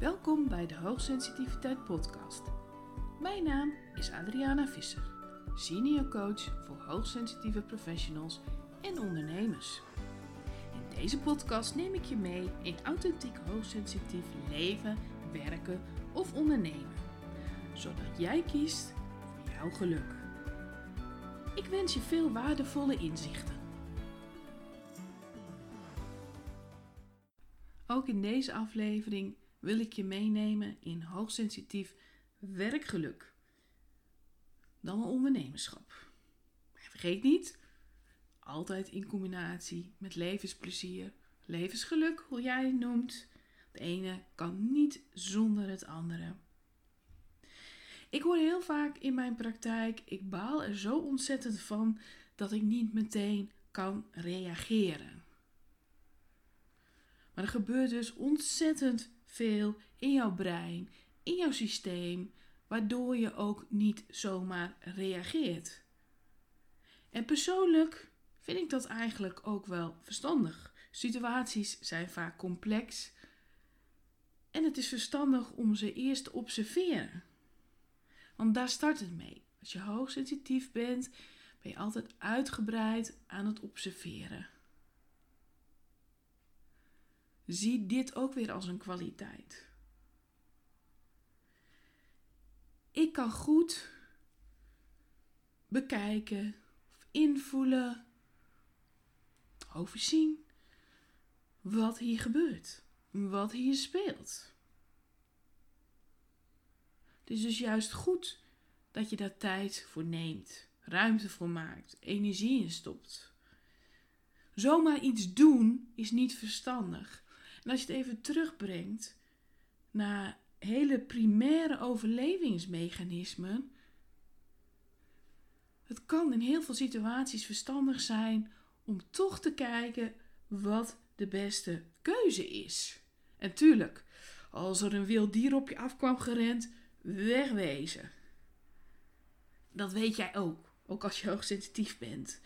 Welkom bij de Hoogsensitiviteit Podcast. Mijn naam is Adriana Visser, senior coach voor hoogsensitieve professionals en ondernemers. In deze podcast neem ik je mee in authentiek hoogsensitief leven, werken of ondernemen, zodat jij kiest voor jouw geluk. Ik wens je veel waardevolle inzichten. Ook in deze aflevering wil ik je meenemen in hoogsensitief werkgeluk. Dan een ondernemerschap. vergeet niet, altijd in combinatie met levensplezier, levensgeluk, hoe jij het noemt. De ene kan niet zonder het andere. Ik hoor heel vaak in mijn praktijk, ik baal er zo ontzettend van dat ik niet meteen kan reageren. Maar er gebeurt dus ontzettend in jouw brein, in jouw systeem, waardoor je ook niet zomaar reageert. En persoonlijk vind ik dat eigenlijk ook wel verstandig. Situaties zijn vaak complex en het is verstandig om ze eerst te observeren. Want daar start het mee. Als je hoogsensitief bent, ben je altijd uitgebreid aan het observeren. Zie dit ook weer als een kwaliteit. Ik kan goed bekijken invoelen, overzien wat hier gebeurt, wat hier speelt. Het is dus juist goed dat je daar tijd voor neemt, ruimte voor maakt, energie in stopt. Zomaar iets doen is niet verstandig. En als je het even terugbrengt naar hele primaire overlevingsmechanismen. Het kan in heel veel situaties verstandig zijn om toch te kijken wat de beste keuze is. En tuurlijk, als er een wild dier op je afkwam gerend, wegwezen. Dat weet jij ook, ook als je hoogsensitief bent.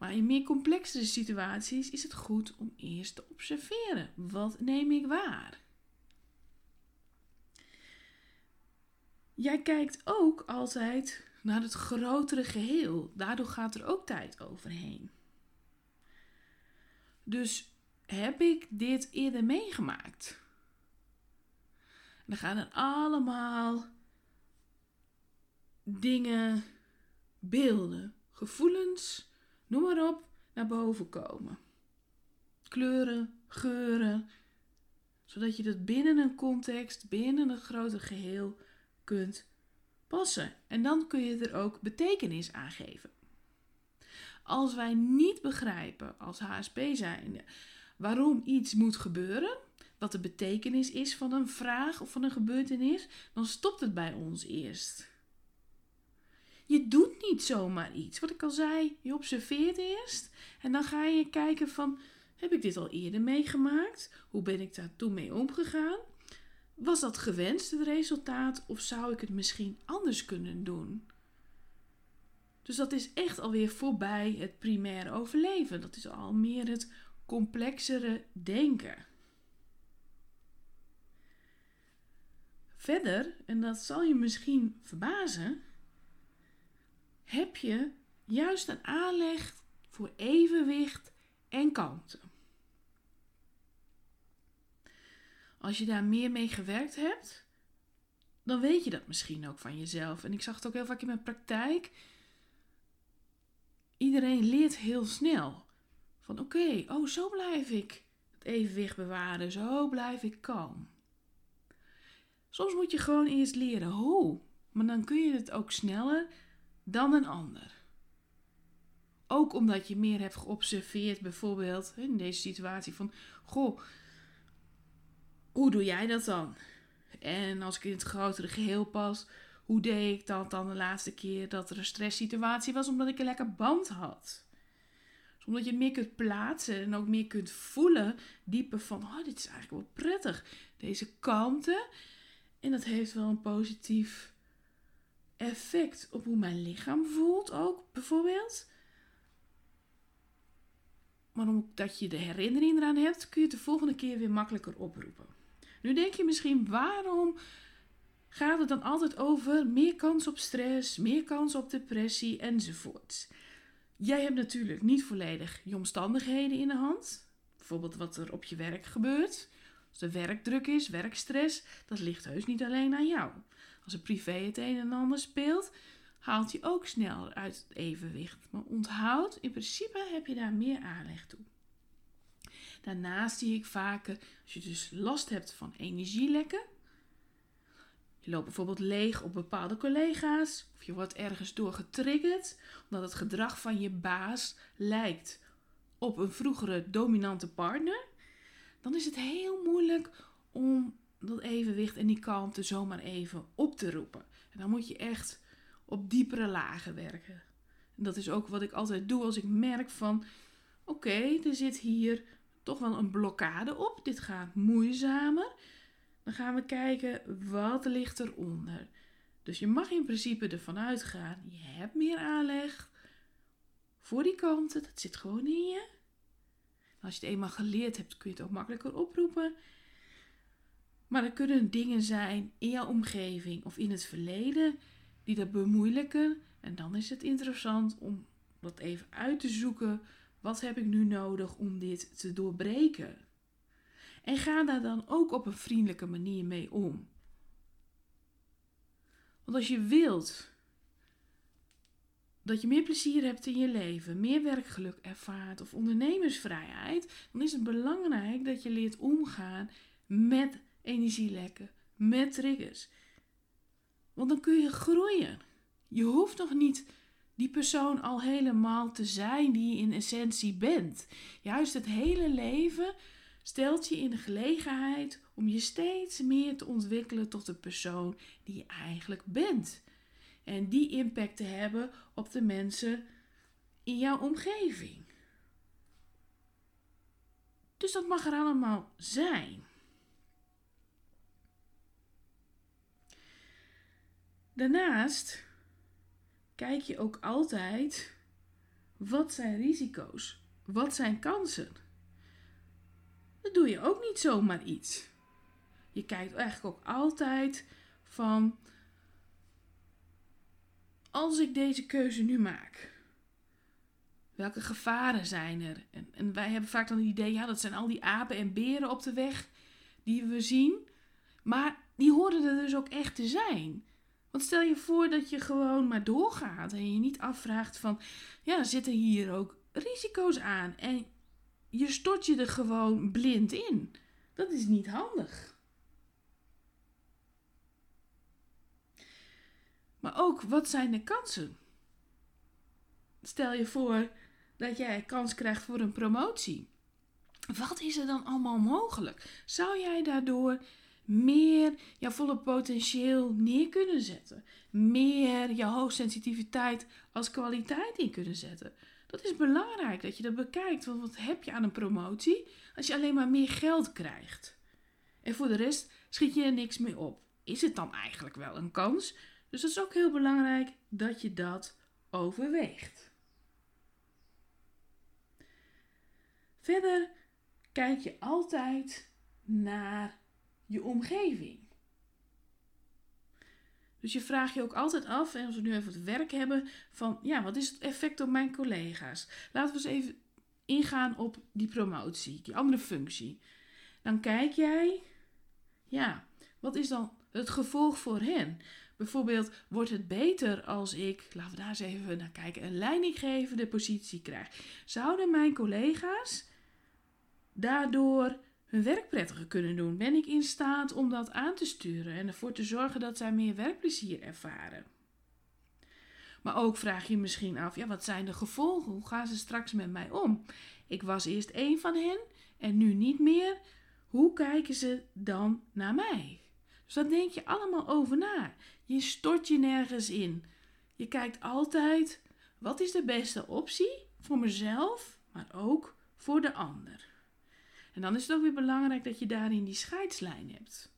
Maar in meer complexere situaties is het goed om eerst te observeren. Wat neem ik waar? Jij kijkt ook altijd naar het grotere geheel. Daardoor gaat er ook tijd overheen. Dus heb ik dit eerder meegemaakt? Dan gaan er allemaal dingen, beelden, gevoelens noem maar op, naar boven komen. Kleuren, geuren, zodat je dat binnen een context, binnen een groter geheel kunt passen. En dan kun je er ook betekenis aan geven. Als wij niet begrijpen als HSP zijnde waarom iets moet gebeuren, wat de betekenis is van een vraag of van een gebeurtenis, dan stopt het bij ons eerst. Je doet niet zomaar iets. Wat ik al zei, je observeert eerst en dan ga je kijken van, heb ik dit al eerder meegemaakt? Hoe ben ik daar toen mee omgegaan? Was dat gewenst het resultaat of zou ik het misschien anders kunnen doen? Dus dat is echt alweer voorbij het primaire overleven. Dat is al meer het complexere denken. Verder, en dat zal je misschien verbazen, heb je juist een aanleg voor evenwicht en kalmte. Als je daar meer mee gewerkt hebt, dan weet je dat misschien ook van jezelf. En ik zag het ook heel vaak in mijn praktijk. Iedereen leert heel snel. Van oké, oh zo blijf ik het evenwicht bewaren, zo blijf ik kalm. Soms moet je gewoon eerst leren hoe, maar dan kun je het ook sneller dan een ander. Ook omdat je meer hebt geobserveerd, bijvoorbeeld in deze situatie van: Goh, hoe doe jij dat dan? En als ik in het grotere geheel pas, hoe deed ik dat dan de laatste keer dat er een stresssituatie was, omdat ik een lekker band had? Dus omdat je meer kunt plaatsen en ook meer kunt voelen, dieper van: Oh, dit is eigenlijk wel prettig. Deze kalmte. En dat heeft wel een positief effect op hoe mijn lichaam voelt ook, bijvoorbeeld. Maar omdat je de herinnering eraan hebt, kun je het de volgende keer weer makkelijker oproepen. Nu denk je misschien, waarom gaat het dan altijd over meer kans op stress, meer kans op depressie enzovoort? Jij hebt natuurlijk niet volledig je omstandigheden in de hand. Bijvoorbeeld wat er op je werk gebeurt. Als er werkdruk is, werkstress, dat ligt heus niet alleen aan jou. Als er privé het een en ander speelt, haalt je ook sneller uit het evenwicht. Maar onthoud, in principe heb je daar meer aanleg toe. Daarnaast zie ik vaker, als je dus last hebt van energielekken, je loopt bijvoorbeeld leeg op bepaalde collega's, of je wordt ergens door getriggerd, omdat het gedrag van je baas lijkt op een vroegere dominante partner, dan is het heel moeilijk om dat evenwicht en die kalmte zomaar even op te roepen. En dan moet je echt op diepere lagen werken. En dat is ook wat ik altijd doe als ik merk van oké, er zit hier toch wel een blokkade op. Dit gaat moeizamer. Dan gaan we kijken wat ligt eronder. Dus je mag in principe ervan uitgaan, je hebt meer aanleg voor die kanten. Dat zit gewoon in je. Als je het eenmaal geleerd hebt, kun je het ook makkelijker oproepen. Maar er kunnen dingen zijn in jouw omgeving of in het verleden die dat bemoeilijken. En dan is het interessant om dat even uit te zoeken. Wat heb ik nu nodig om dit te doorbreken? En ga daar dan ook op een vriendelijke manier mee om. Want als je wilt dat je meer plezier hebt in je leven, meer werkgeluk ervaart of ondernemersvrijheid, dan is het belangrijk dat je leert omgaan met energielekken, met triggers. Want dan kun je groeien. Je hoeft nog niet die persoon al helemaal te zijn die je in essentie bent. Juist het hele leven stelt je in de gelegenheid om je steeds meer te ontwikkelen tot de persoon die je eigenlijk bent. En die impact te hebben op de mensen in jouw omgeving. Dus dat mag er allemaal zijn. Daarnaast kijk je ook altijd wat zijn risico's? Wat zijn kansen? Dat doe je ook niet zomaar iets. Je kijkt eigenlijk ook altijd van als ik deze keuze nu maak, welke gevaren zijn er? En, wij hebben vaak dan het idee, ja, dat zijn al die apen en beren op de weg die we zien. Maar die horen er dus ook echt te zijn. Want stel je voor dat je gewoon maar doorgaat en je niet afvraagt van, ja, zitten hier ook risico's aan? En je stort je er gewoon blind in. Dat is niet handig. Maar ook, wat zijn de kansen? Stel je voor dat jij kans krijgt voor een promotie. Wat is er dan allemaal mogelijk? Zou jij daardoor meer jouw volle potentieel neer kunnen zetten. Meer jouw hoogsensitiviteit als kwaliteit in kunnen zetten. Dat is belangrijk dat je dat bekijkt. Want wat heb je aan een promotie als je alleen maar meer geld krijgt? En voor de rest schiet je er niks mee op. Is het dan eigenlijk wel een kans? Dus dat is ook heel belangrijk dat je dat overweegt. Verder kijk je altijd naar je omgeving. Dus je vraagt je ook altijd af, en als we nu even het werk hebben, van ja, wat is het effect op mijn collega's? Laten we eens even ingaan op die promotie, die andere functie. Dan kijk jij, ja, wat is dan het gevolg voor hen? Bijvoorbeeld, wordt het beter als ik, laten we daar eens even naar kijken, een leidinggevende positie krijg? Zouden mijn collega's daardoor hun werk prettiger kunnen doen? Ben ik in staat om dat aan te sturen en ervoor te zorgen dat zij meer werkplezier ervaren? Maar ook vraag je misschien af, ja, wat zijn de gevolgen? Hoe gaan ze straks met mij om? Ik was eerst één van hen en nu niet meer. Hoe kijken ze dan naar mij? Dus daar denk je allemaal over na. Je stort je nergens in. Je kijkt altijd, wat is de beste optie voor mezelf, maar ook voor de ander? En dan is het ook weer belangrijk dat je daarin die scheidslijn hebt.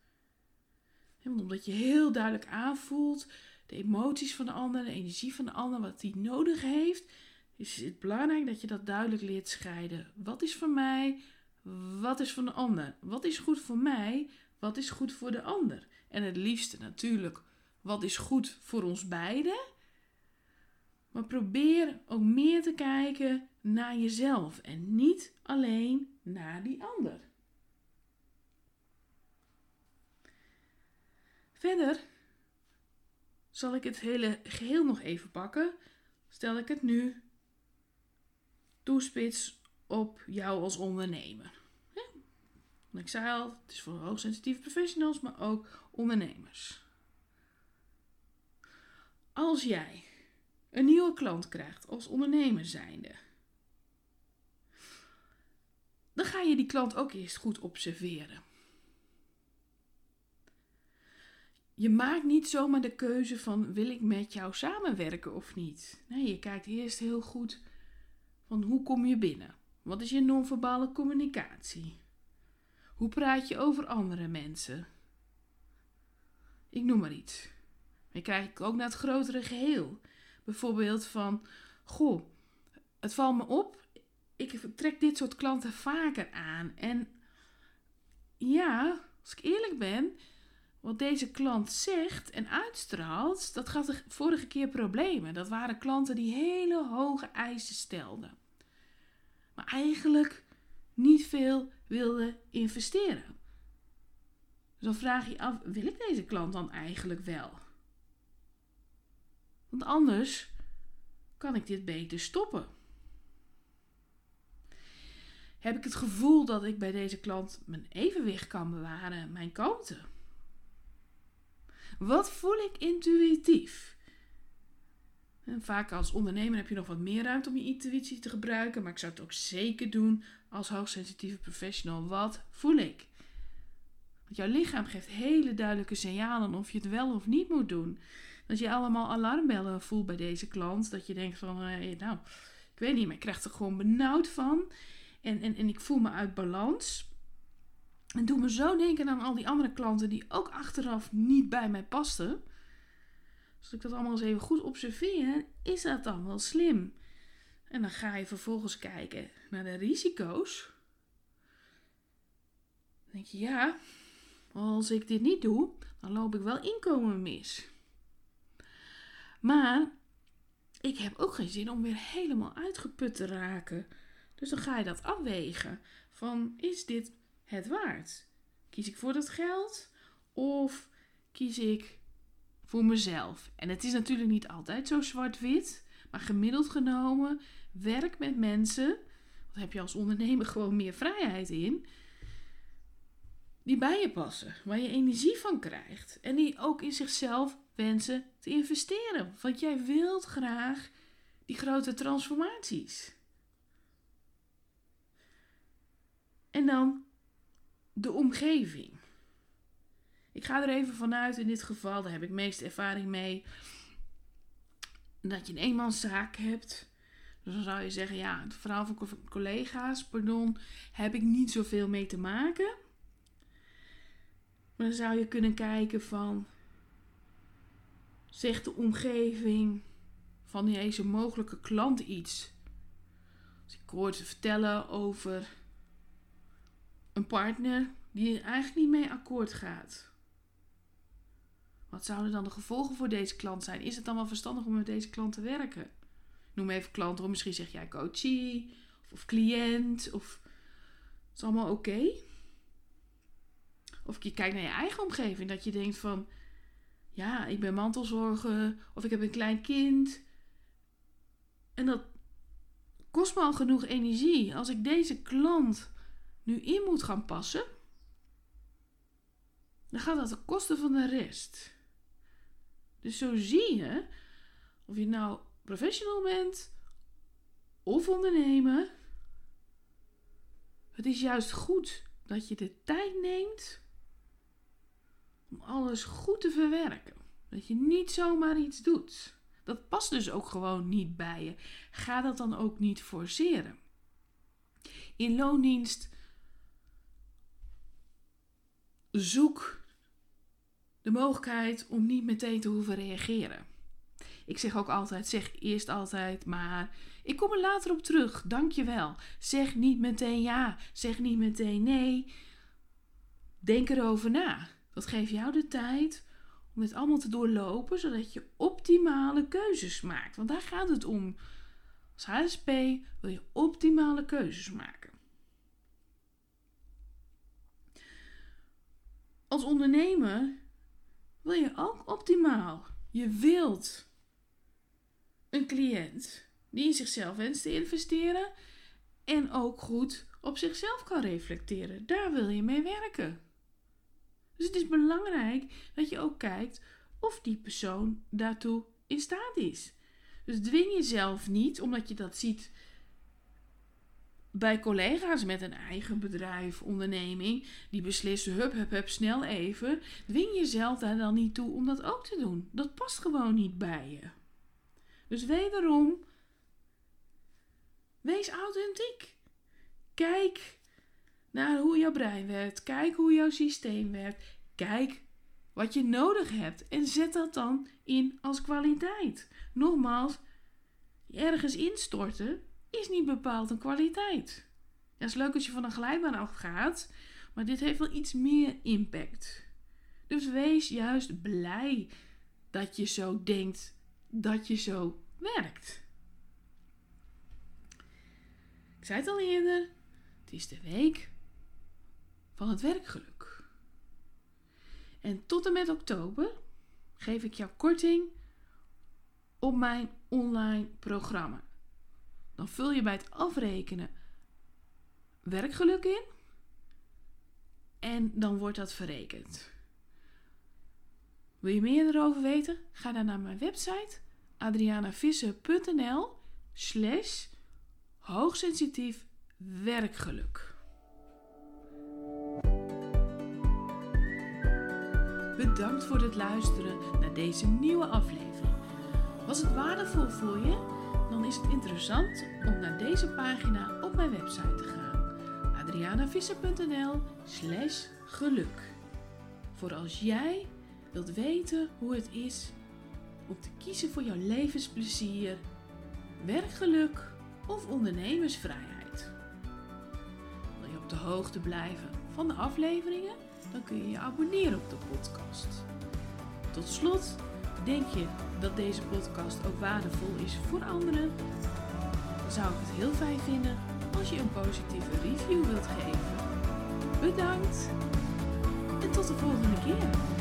omdat je heel duidelijk aanvoelt de emoties van de ander, de energie van de ander, wat die nodig heeft, is het belangrijk dat je dat duidelijk leert scheiden. Wat is voor mij, wat is voor de ander? Wat is goed voor mij, wat is goed voor de ander. En het liefste natuurlijk, wat is goed voor ons beiden. Maar probeer ook meer te kijken naar jezelf en niet alleen naar die ander. Verder zal ik het hele geheel nog even pakken. Stel ik het nu toespits op jou als ondernemer. Ik zei al, het is voor hoogsensitieve professionals, maar ook ondernemers. Als jij een nieuwe klant krijgt als ondernemer zijnde, dan ga je die klant ook eerst goed observeren. Je maakt niet zomaar de keuze van wil ik met jou samenwerken of niet. Nee, je kijkt eerst heel goed van hoe kom je binnen? Wat is je non-verbale communicatie? Hoe praat je over andere mensen? Ik noem maar iets. Je kijkt ook naar het grotere geheel. Bijvoorbeeld van, goh, het valt me op, ik trek dit soort klanten vaker aan. En ja, als ik eerlijk ben, wat deze klant zegt en uitstraalt, dat gaf de vorige keer problemen. Dat waren klanten die hele hoge eisen stelden. Maar eigenlijk niet veel wilden investeren. Dus dan vraag je af, wil ik deze klant dan eigenlijk wel? Want anders kan ik dit beter stoppen. Heb ik het gevoel dat ik bij deze klant mijn evenwicht kan bewaren, mijn kanten? Wat voel ik intuïtief? En vaak als ondernemer heb je nog wat meer ruimte om je intuïtie te gebruiken, maar ik zou het ook zeker doen als hoogsensitieve professional. Wat voel ik? Want jouw lichaam geeft hele duidelijke signalen of je het wel of niet moet doen. Als je allemaal alarmbellen voelt bij deze klant, dat je denkt van, eh, nou, ik weet niet, maar ik krijg er gewoon benauwd van. En, en, en ik voel me uit balans. En doe me zo denken aan al die andere klanten die ook achteraf niet bij mij pasten. Als ik dat allemaal eens even goed observeer, is dat dan wel slim? En dan ga je vervolgens kijken naar de risico's. Dan denk je, ja, als ik dit niet doe, dan loop ik wel inkomen mis. Maar ik heb ook geen zin om weer helemaal uitgeput te raken. Dus dan ga je dat afwegen. Van is dit het waard? Kies ik voor dat geld of kies ik voor mezelf? En het is natuurlijk niet altijd zo zwart-wit, maar gemiddeld genomen werk met mensen. Dan heb je als ondernemer gewoon meer vrijheid in. Die bij je passen, waar je energie van krijgt. En die ook in zichzelf wensen te investeren. Want jij wilt graag die grote transformaties. En dan de omgeving. Ik ga er even vanuit in dit geval, daar heb ik meest ervaring mee, dat je een eenmanszaak hebt. Dus dan zou je zeggen, ja, het verhaal van collega's, pardon, heb ik niet zoveel mee te maken. Maar dan zou je kunnen kijken van, zegt de omgeving van deze mogelijke klant iets? Als ik hoor ze vertellen over een partner die er eigenlijk niet mee akkoord gaat. Wat zouden dan de gevolgen voor deze klant zijn? Is het dan wel verstandig om met deze klant te werken? Noem even klant, of misschien zeg jij coachie of, of cliënt of het is allemaal oké. Of je kijkt naar je eigen omgeving, dat je denkt van ja, ik ben mantelzorger of ik heb een klein kind. En dat kost me al genoeg energie. Als ik deze klant nu in moet gaan passen, dan gaat dat ten koste van de rest. Dus zo zie je, of je nou professional bent of ondernemer, het is juist goed dat je de tijd neemt om alles goed te verwerken. Dat je niet zomaar iets doet. Dat past dus ook gewoon niet bij je. Ga dat dan ook niet forceren. In loondienst zoek de mogelijkheid om niet meteen te hoeven reageren. Ik zeg ook altijd, zeg eerst altijd maar. Ik kom er later op terug, dankjewel. Zeg niet meteen ja, zeg niet meteen nee. Denk erover na. Dat geeft jou de tijd om dit allemaal te doorlopen, zodat je optimale keuzes maakt. Want daar gaat het om. Als HSP wil je optimale keuzes maken. Als ondernemer wil je ook optimaal. Je wilt een cliënt die in zichzelf wenst te investeren en ook goed op zichzelf kan reflecteren. Daar wil je mee werken. Dus het is belangrijk dat je ook kijkt of die persoon daartoe in staat is. Dus dwing jezelf niet, omdat je dat ziet bij collega's met een eigen bedrijf, onderneming, die beslissen, hup, hup, hup, snel even. Dwing jezelf daar dan niet toe om dat ook te doen. Dat past gewoon niet bij je. Dus wederom, wees authentiek. Kijk naar hoe jouw brein werkt. Kijk hoe jouw systeem werkt. Kijk wat je nodig hebt en zet dat dan in als kwaliteit. Nogmaals, ergens instorten is niet bepaald een kwaliteit. Ja, het is leuk als je van een glijbaan afgaat, maar dit heeft wel iets meer impact. Dus wees juist blij dat je zo denkt, dat je zo werkt. Ik zei het al eerder, het is de week van het werkgeluk. En tot en met oktober geef ik jou korting op mijn online programma. Dan vul je bij het afrekenen werkgeluk in en dan wordt dat verrekend. Wil je meer erover weten? Ga dan naar mijn website adrianavisser.nl slash hoogsensitief werkgeluk. Bedankt voor het luisteren naar deze nieuwe aflevering. Was het waardevol voor je? Is het interessant om naar deze pagina op mijn website te gaan. adrianavisser.nl slash geluk. Voor als jij wilt weten hoe het is om te kiezen voor jouw levensplezier, werkgeluk of ondernemersvrijheid. Wil je op de hoogte blijven van de afleveringen? Dan kun je je abonneren op de podcast. Tot slot, denk je dat deze podcast ook waardevol is voor anderen? Dan zou ik het heel fijn vinden als je een positieve review wilt geven. Bedankt en tot de volgende keer.